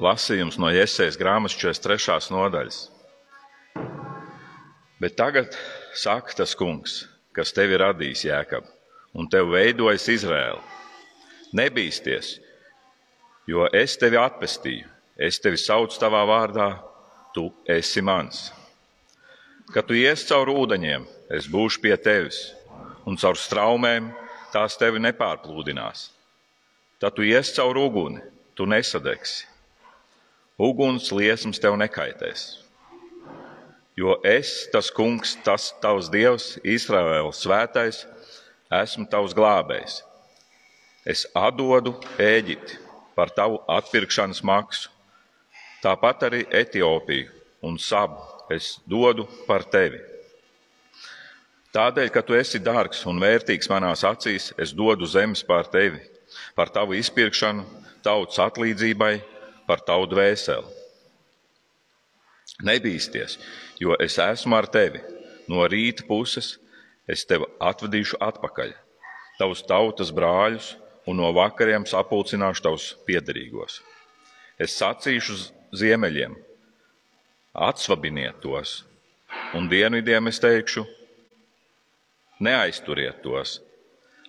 lasījums no Iesaijas grāmatas 43. nodaļas. Bet tagad saka tas kungs, kas tevi radīs, Jēkab, un tev veidojas Izrēla. Nebīsties, jo es tevi atpestīju, es tevi saucu tavā vārdā, tu esi mans. Kad tu ies cauri ūdeņiem, es būšu pie tevis, un caur straumēm tās tevi nepārplūdinās. Tad tu ies cauri uguni, tu nesadegsi. Uguns liesmas tev nekaitēs. Jo es, tas kungs, tas tavs dievs, Izraēls svētais, esmu tavs glābējs. Es atdodu Ēģipti par tavu atpirkšanas maksu, tāpat arī Etiopiju un Sabu es dodu par tevi. Tādēļ, ka tu esi dārgs un vērtīgs manās acīs, es dodu zemes pār tevi, par tavu izpirkšanu, tautas atlīdzībai, par tavu dvēseli. Nebīsties, jo es esmu ar tevi. No rīta puses es tevi atvedīšu atpakaļ, tavus tautas brāļus, un no vakariem sapulcināšu tavus piederīgos. Es sacīšu ziemeļiem, atsvabiniet tos, un dienvidiem es teikšu, neaizturiet tos,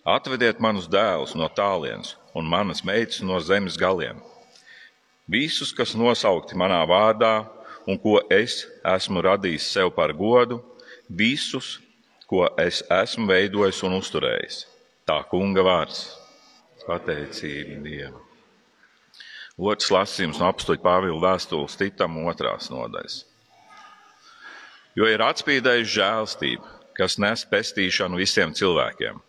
atvediet manus dēlus no tālienes un manas meitas no zemes galiem. Visus, kas nosaukti manā vārdā un ko es esmu radījis sev par godu, visus, ko es esmu veidojis un uzturējis. Tā kunga vārds - pateicība Dievam. Otrs lasījums no apstuļa Pāvila vēstules Titam otrās nodaļas. Jo ir atspīdējusi žēlstība, kas nes pestīšanu visiem cilvēkiem,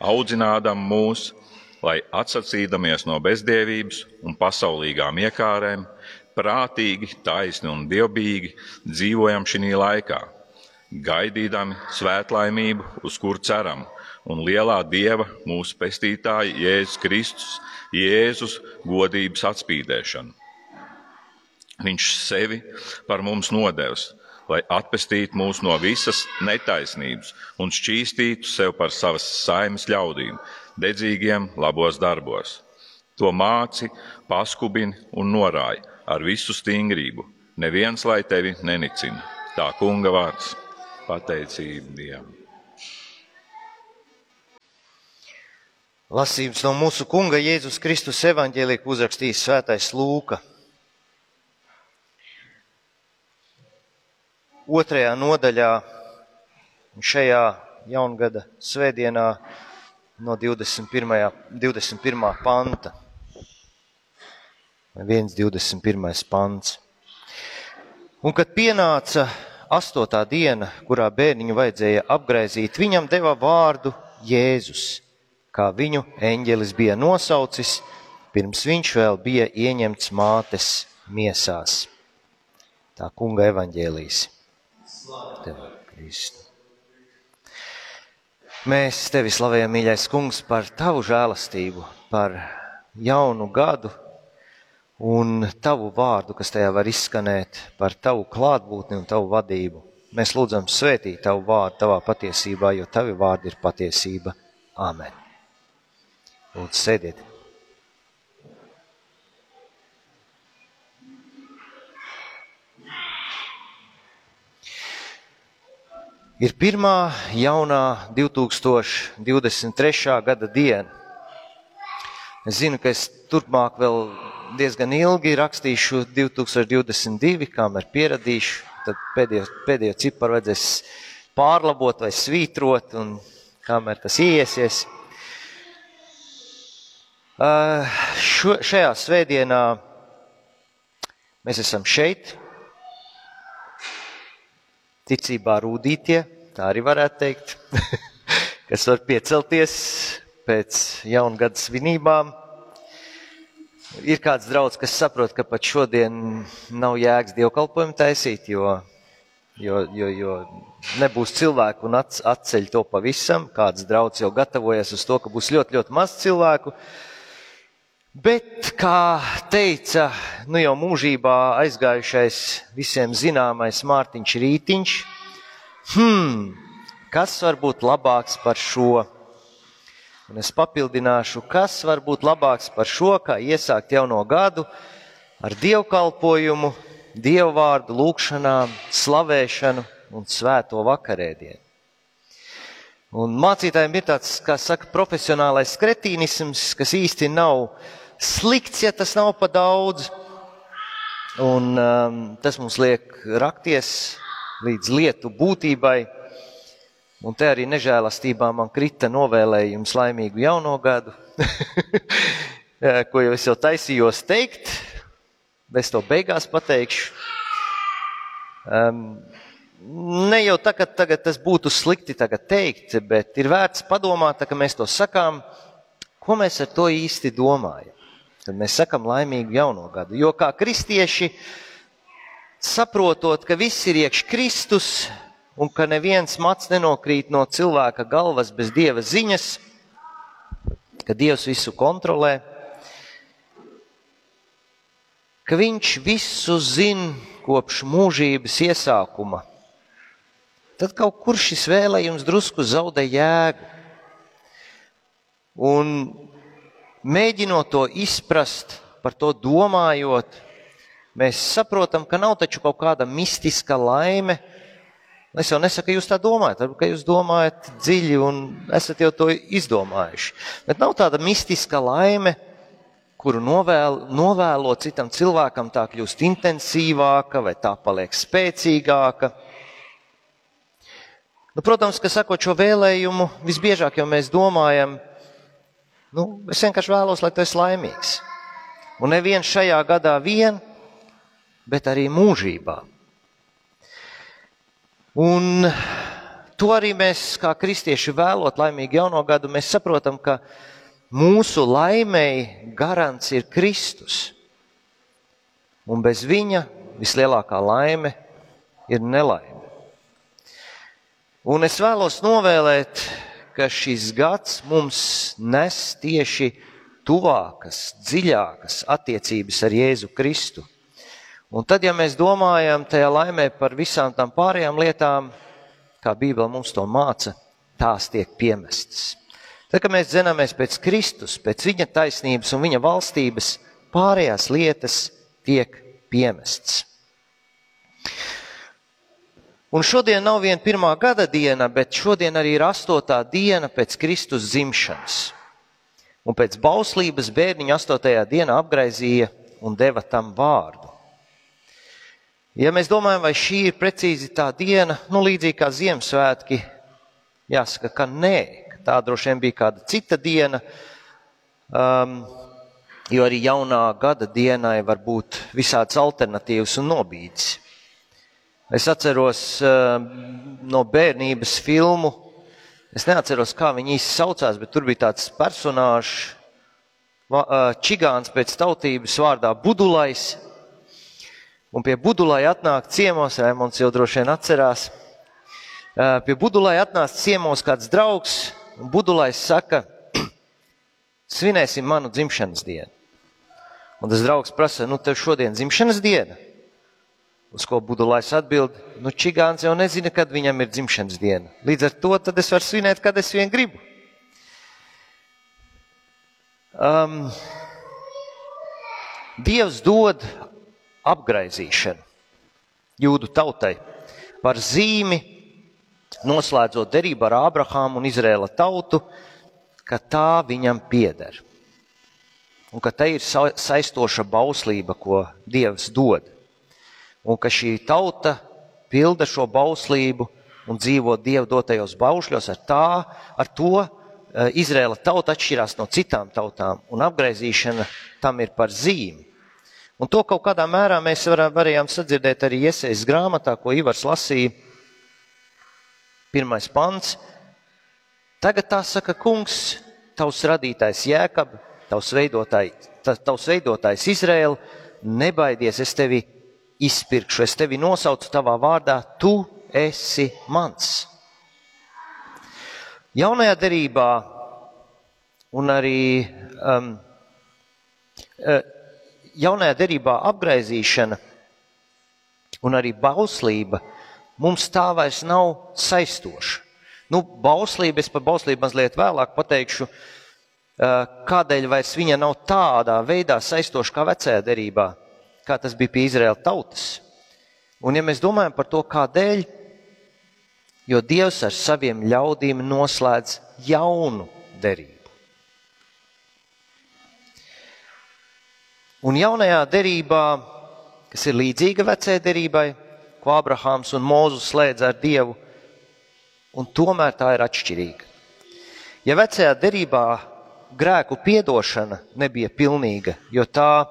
audzinādam mūs, lai atsacīdamies no bezdievības un pasaulīgām iekārēm, prātīgi, taisni un dievbijīgi dzīvojam šī laikā, gaidīdami svētlaimību, uz kur ceram, un lielā dieva mūsu pestītāja Jēzus Kristus, Jēzus godības atspīdēšanu. Viņš sevi par mums nodevis, lai atpestītu mūs no visas netaisnības un šķīstītu sev par savas saimes ļaudīm, dedzīgiem labos darbos. To māci, paskubini un norāja ar visu stingrību. Neviens lai tevi nenicina. Tā kunga vārds - pateicība Dievam. Lasījums no mūsu kunga Jēzus Kristus evaņģēlīja uzrakstījis svētais Lūka. Otrajā nodaļā šajā jaungada svētdienā no 21. 21. panta. 1.21. pants. Un kad pienāca astotā diena, kurā bērniņu vajadzēja apgraizīt, viņam deva vārdu Jēzus, kā viņu eņģelis bija nosaucis, pirms viņš vēl bija ieņemts mātes miesās. Tā kunga evaņģēlīs. Tev, Kristu. Mēs tevi slavējam, mīļais kungs, par tavu žēlastību, par jaunu gadu, un tavu vārdu, kas tajā var izskanēt, par tavu klātbūtni un tavu vadību. Mēs lūdzam svētīt tavu vārdu tavā patiesībā, jo tavi vārdi ir patiesība. Āmen. Lūdzu, sēdiet. Ir pirmā jaunā 2023. gada diena. Es zinu, ka es turpmāk vēl diezgan ilgi rakstīšu 2022, kamēr pieradīšu, tad pēdējo, pēdējo ciparu vajadzēs pārlabot vai svītrot, un kamēr tas iesies. Šo, šajā svētdienā mēs esam šeit, ticībā rūdītie, tā arī varētu teikt, kas var piecelties pēc jaungada svinībām. Ir kāds draugs, kas saprot, ka pat šodien nav jēgas dievkalpojumu taisīt, jo, jo, jo, jo nebūs cilvēku un atceļ to pavisam. Kāds draugs jau gatavojas uz to, ka būs ļoti, ļoti maz cilvēku. Bet, kā teica, nu jau mūžībā aizgājušais visiem zināmais Mārtiņš Rītiņš, hmm, kas var būt labāks par šo? Un es papildināšu, kas var būt labāks par šo, kā iesākt jauno gadu, ar dievkalpojumu, dievvvārdu, lūgšanām, slavēšanu un svēto vakarēdienu. Un mācītājiem ir tāds, kā saka, profesionālais kretīnisms, kas īsti nav slikts, ja tas nav pa daudz. Un um, tas mums liek rakties līdz lietu būtībai. Un te arī nežēlastībā man krita novēlējums laimīgu jauno gadu, ko jau es jau taisījos teikt, bet to beigās pateikšu. Um, ne jau tagad, tagad tas būtu slikti teikt, bet ir vērts padomāt, ka mēs to sakām, ko mēs ar to īsti domājam. Tad mēs sakam laimīgu jauno gadu. Jo kā kristieši, saprotot, ka viss ir iekš Kristus un ka neviens mats nenokrīt no cilvēka galvas bez dieva ziņas, ka Dievs visu kontrolē, ka Viņš visu zina kopš mūžības iesākuma tad kaut kur šis vēlējums drusku zaudē jēgu. Un mēģinot to izprast, par to domājot, mēs saprotam, ka nav taču kaut kāda mistiska laime. Es jau nesaku, ka jūs tā domājat, varbūt jūs domājat dziļi un esat jau to izdomājuši. Bet nav tāda mistiska laime, kuru novēl, novēlo citam cilvēkam, tā kļūst intensīvāka vai tā paliek spēcīgāka. Nu, protams, ka sakot šo vēlējumu, visbiežāk jau mēs domājam, nu, es vienkārši vēlos, lai tu esi laimīgs. Un neviens šajā gadā vien, bet arī mūžībā. Un to arī mēs, kā kristieši, vēlot laimīgu jauno gadu, mēs saprotam, ka mūsu laimēji garants ir Kristus. Un bez viņa vislielākā laime ir nelaime. Un es vēlos novēlēt, ka šis gads mums nes tieši tuvākas, dziļākas attiecības ar Jēzu Kristu. Un tad, ja mēs domājam tajā laimē par visām tām pārējām lietām, kā Bībele mums to māca, tās tiek piemestas. Tad, kad mēs dzenamies pēc Kristus, pēc viņa taisnības un viņa valstības, pārējās lietas tiek piemestas. Un šodien nav viena pirmā gada diena, bet šodien arī ir astotā diena pēc Kristus dzimšanas. Un pēc bauslības bērniņa astotajā dienā apgraizīja un deva tam vārdu. Ja mēs domājam, vai šī ir precīzi tā diena, nu līdzīgi kā Ziemassvētki, jāsaka, ka nē, tā droši vien bija kāda cita diena, um, jo arī jaunā gada dienai var būt visādas alternatīvas un nobīdes. Es atceros uh, no bērnības filmu. Es neatceros, kā viņi īsti saucās, bet tur bija tāds personāžs, uh, čigāns pēc tautības vārdā Budulais. Un pie Budulai atnāk ciemos, Rēmons jau droši vien atcerās. Uh, pie Budulai atnāk ciemos kāds draugs, un Budulais saka, svinēsim manu dzimšanas dienu. Un tas draugs prasa, nu tev šodien dzimšanas diena? Uz ko Budulais atbild, nu čigāns jau nezina, kad viņam ir dzimšanas diena. Līdz ar to tad es varu svinēt, kad es vien gribu. Um, Dievs dod apgraizīšanu jūdu tautai par zīmi, noslēdzot derību ar Ābrahāmu un Izrēla tautu, ka tā viņam pieder. Un ka te ir saistoša bauslība, ko Dievs dod un ka šī tauta pilda šo bauslību un dzīvo Dieva dotajos baušļos, ar, tā, ar to eh, Izraela tauta atšķirās no citām tautām, un apgaizīšana tam ir par zīmi. Un to kaut kādā mērā mēs varējām sadzirdēt arī iesaistas grāmatā, ko Ivars lasīja. Pirmais pants. Tagad tā saka kungs, tavs radītājs Jēkab, tavs veidotājs, tavs veidotājs Izraēla, nebaidies, es tevi izpirkšu, es tevi nosaucu tavā vārdā, tu esi mans. Jaunajā derībā un arī um, uh, jaunajā derībā apgaizīšana un arī bauslība mums tā vairs nav saistoša. Nu, bauslība, es par bauslību mazliet vēlāk pateikšu, uh, kādēļ vairs viņa nav tādā veidā saistoša kā vecajā derībā. Kā tas bija pie Izraēla tautas. Un ja mēs domājam par to, kādēļ, jo Dievs ar saviem ļaudīm noslēdz jaunu derību. Un jaunajā derībā, kas ir līdzīga vecajai derībai, ko Abrahāms un Mūzus slēdz ar Dievu, un tomēr tā ir atšķirīga. Ja vecajā derībā grēku piedošana nebija pilnīga, jo tā,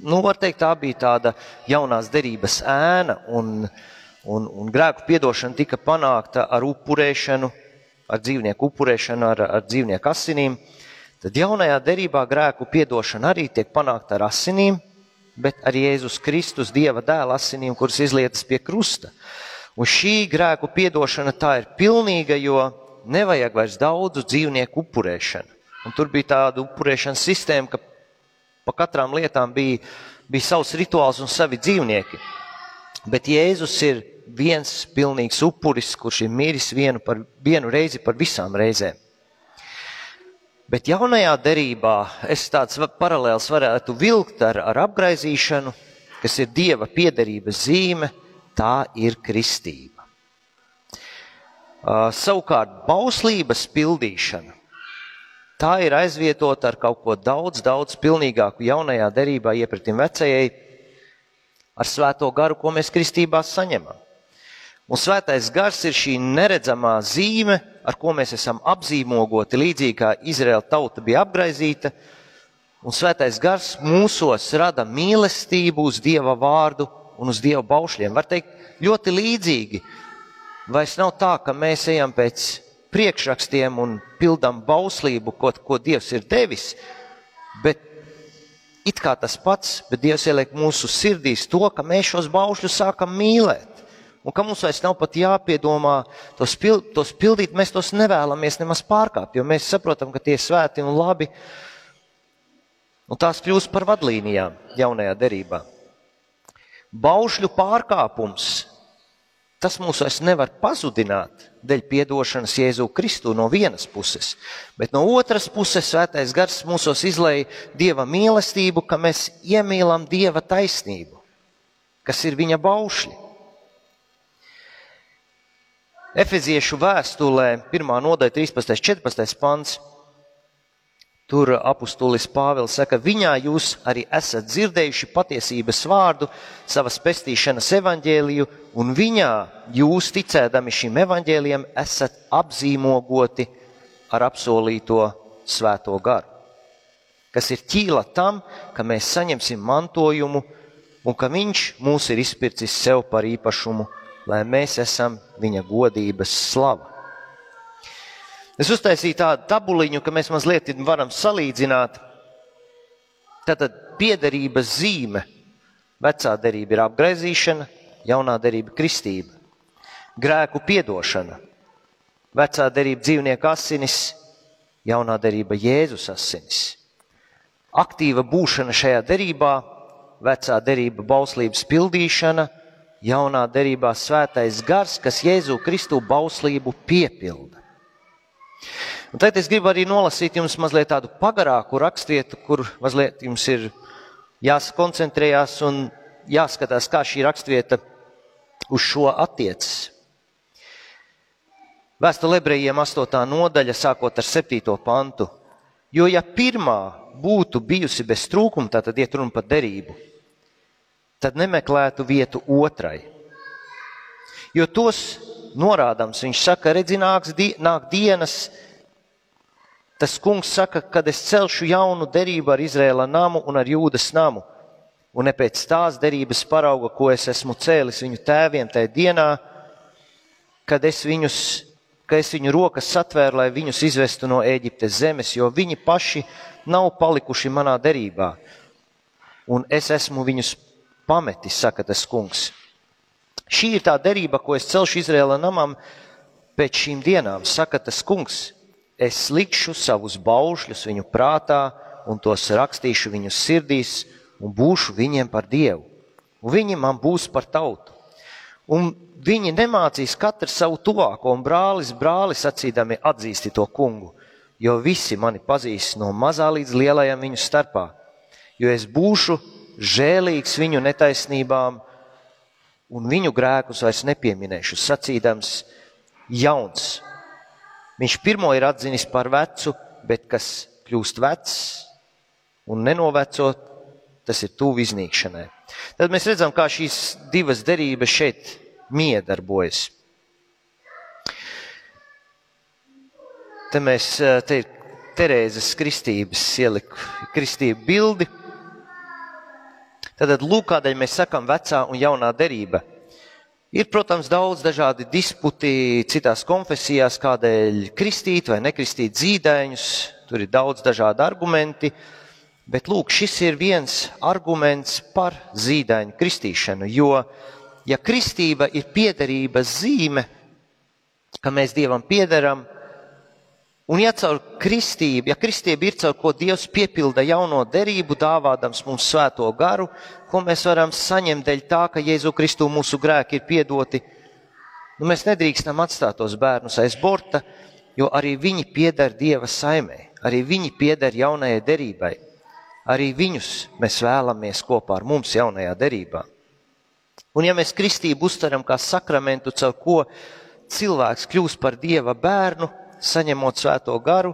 nu, var teikt, tā bija tāda jaunās derības ēna, un, un, un grēku piedošana tika panākta ar upurēšanu, ar dzīvnieku upurēšanu, ar, ar dzīvnieku asinīm, tad jaunajā derībā grēku piedošana arī tiek panākta ar asinīm, bet ar Jēzus Kristus Dieva dēla asinīm, kuras izlietas pie krusta. Un šī grēku piedošana tā ir pilnīga, jo nevajag vairs daudzu dzīvnieku upurēšanu. Un tur bija tāda upurēšanas sistēma, ka pa katrām lietām bija, bija savs rituāls un savi dzīvnieki. Bet Jēzus ir viens pilnīgs upuris, kurš ir miris vienu, par, vienu reizi par visām reizēm. Bet jaunajā derībā es tāds paralēls varētu vilkt ar, ar apgaizīšanu, kas ir dieva piederības zīme, tā ir kristība. Uh, savukārt, bauslības pildīšana, tā ir aizvietota ar kaut ko daudz, daudz pilnīgāku jaunajā derībā iepratim vecajai, ar svēto garu, ko mēs kristībā saņemam. Un svētais gars ir šī neredzamā zīme, ar ko mēs esam apzīmogoti, līdzīgi kā Izraēla tauta bija apgaizīta. Un svētais gars mūsos rada mīlestību uz Dieva vārdu un uz Dieva baušļiem. Var teikt, ļoti līdzīgi Vairs nav tā, ka mēs ejam pēc priekšrakstiem un pildām bauslību, ko, ko Dievs ir devis, bet it kā tas pats, bet Dievs ieliek mūsu sirdīs to, ka mēs šos baušļus sākam mīlēt. Un ka mums vairs nav pat jāpiedomā tos, pild, tos pildīt, mēs tos nevēlamies nemaz pārkāpt, jo mēs saprotam, ka tie ir svēti un labi. Un tās kļūst par vadlīnijām jaunajā derībā. Baušļu pārkāpums Tas mūs vairs nevar pazudināt dēļ piedošanas Jēzu Kristu no vienas puses, bet no otras puses svētais gars mūsos izlēja Dieva mīlestību, ka mēs iemīlam Dieva taisnību, kas ir viņa baušļi. Efeziešu vēstulē, 1. nodaļa, 13. un 14. pants. Tur apustulis Pāvils saka, viņā jūs arī esat dzirdējuši patiesības vārdu, savas pestīšanas evaņģēliju, un viņā jūs, ticēdami šim evaņģēlijam, esat apzīmogoti ar apsolīto svēto garu, kas ir ķīla tam, ka mēs saņemsim mantojumu un ka viņš mūs ir izpircis sev par īpašumu, lai mēs esam viņa godības slava. Es uztaisīju tādu tabuliņu, ka mēs mazliet varam salīdzināt. Tātad piederības zīme. Vecā derība ir apgaizīšana, jaunā derība - kristība. Grēku piedošana. Vecā derība dzīvnieku asinis, jaunā derība Jēzus asinis. Aktīva būšana šajā derībā, vecā derība bauslības pildīšana, jaunā derībā svētais gars, kas Jēzu Kristu bauslību piepilda. Un tagad es gribu arī nolasīt jums mazliet tādu pagarāku rakstvietu, kur mazliet jums ir jāsakoncentrējās un jāskatās, kā šī rakstvieta uz šo attiecas. Vēstule ebrejiem 8. nodaļa, sākot ar 7. pantu. Jo ja pirmā būtu bijusi bez trūkuma, tad iet runa par derību, tad nemeklētu vietu otrai. Jo tos norādams. Viņš saka, di nāk dienas. Tas kungs saka, kad es celšu jaunu derību ar Izrēla namu un ar Jūdas namu. Un ne pēc tās derības parauga, ko es esmu cēlis viņu tēviem tajā dienā, kad es viņus, ka es viņu rokas satvēru, lai viņus izvestu no Ēģiptes zemes, jo viņi paši nav palikuši manā derībā. Un es esmu viņus pametis, saka tas kungs. Šī ir tā derība, ko es celšu Izraēla namam pēc šīm dienām, saka tas kungs. Es likšu savus baušļus viņu prātā un tos rakstīšu viņu sirdīs un būšu viņiem par dievu. Un viņi man būs par tautu. Un viņi nemācīs katru savu tuvāko un brālis brāli sacīdami atzīsti to kungu, jo visi mani pazīst no mazā līdz lielajam viņu starpā. Jo es būšu žēlīgs viņu netaisnībām, un viņu grēkus vairs nepieminēšu, sacīdams, jauns. Viņš pirmo ir atzinis par vecu, bet kas kļūst vecs un nenovecot, tas ir tuvu iznīkšanai. Tad mēs redzam, kā šīs divas derības šeit miedarbojas. Te mēs te ir Terēzes kristības ieliku kristību bildi. Tad lūk, kādēļ mēs sakam vecā un jaunā derība. Ir, protams, daudz dažādi disputi citās konfesijās, kādēļ kristīt vai nekristīt zīdaiņus. Tur ir daudz dažādu argumenti. Bet lūk, šis ir viens arguments par zīdaiņu kristīšanu. Jo, ja kristība ir piederības zīme, ka mēs Dievam piederam, Un ja caur kristību, ja kristība ir caur ko Dievs piepilda jauno derību, dāvādams mums svēto garu, ko mēs varam saņemt dēļ tā, ka Jēzu Kristu mūsu grēki ir piedoti, nu mēs nedrīkstam atstāt tos bērnus aiz borta, jo arī viņi pieder Dieva saimē, arī viņi pieder jaunajai derībai. Arī viņus mēs vēlamies kopā ar mums jaunajā derībā. Un ja mēs kristību uztveram kā sakramentu, caur ko cilvēks kļūst par Dieva bērnu, saņemot svēto garu,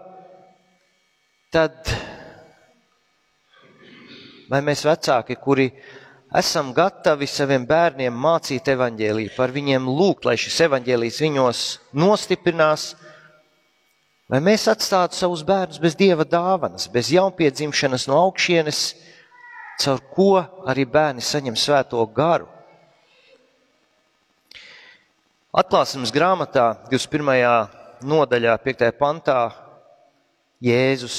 tad vai mēs vecāki, kuri esam gatavi saviem bērniem mācīt evaņģēlīju, par viņiem lūgt, lai šis evaņģēlijs viņos nostiprinās, vai mēs atstātu savus bērnus bez dieva dāvanas, bez jaunpiedzimšanas no augšienes, caur ko arī bērni saņem svēto garu. Atklāsmes grāmatā 21 nodaļā, 5. pantā, Jēzus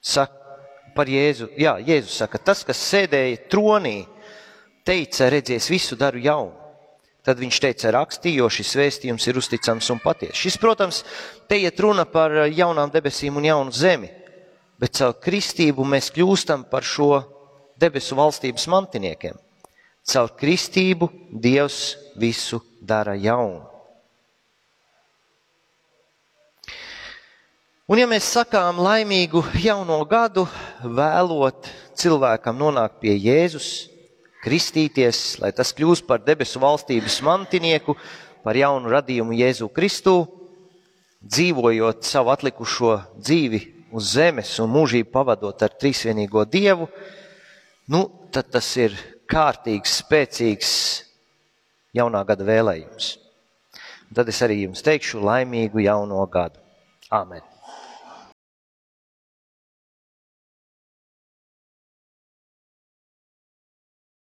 saka par Jēzu. Jā, Jēzus saka, tas, kas sēdēja tronī, teica, redzēs, visu daru jaunu. Tad viņš teica, rakstīja, jo šis vēstījums ir uzticams un patiesa. Šis, protams, te iet runa par jaunām debesīm un jaunu zemi, bet caur kristību mēs kļūstam par šo debesu valstības mantiniekiem. Caur kristību Dievs visu dara jaunu. Un ja mēs sakām laimīgu jauno gadu, vēlot cilvēkam nonākt pie Jēzus, kristīties, lai tas kļūst par debesu valstības mantinieku, par jaunu radījumu Jēzu Kristu, dzīvojot savu atlikušo dzīvi uz zemes un mūžību pavadot ar trīsvienīgo Dievu, nu, tad tas ir kārtīgs, spēcīgs jaunā gada vēlējums. Tad es arī jums teikšu laimīgu jauno gadu. Āmen!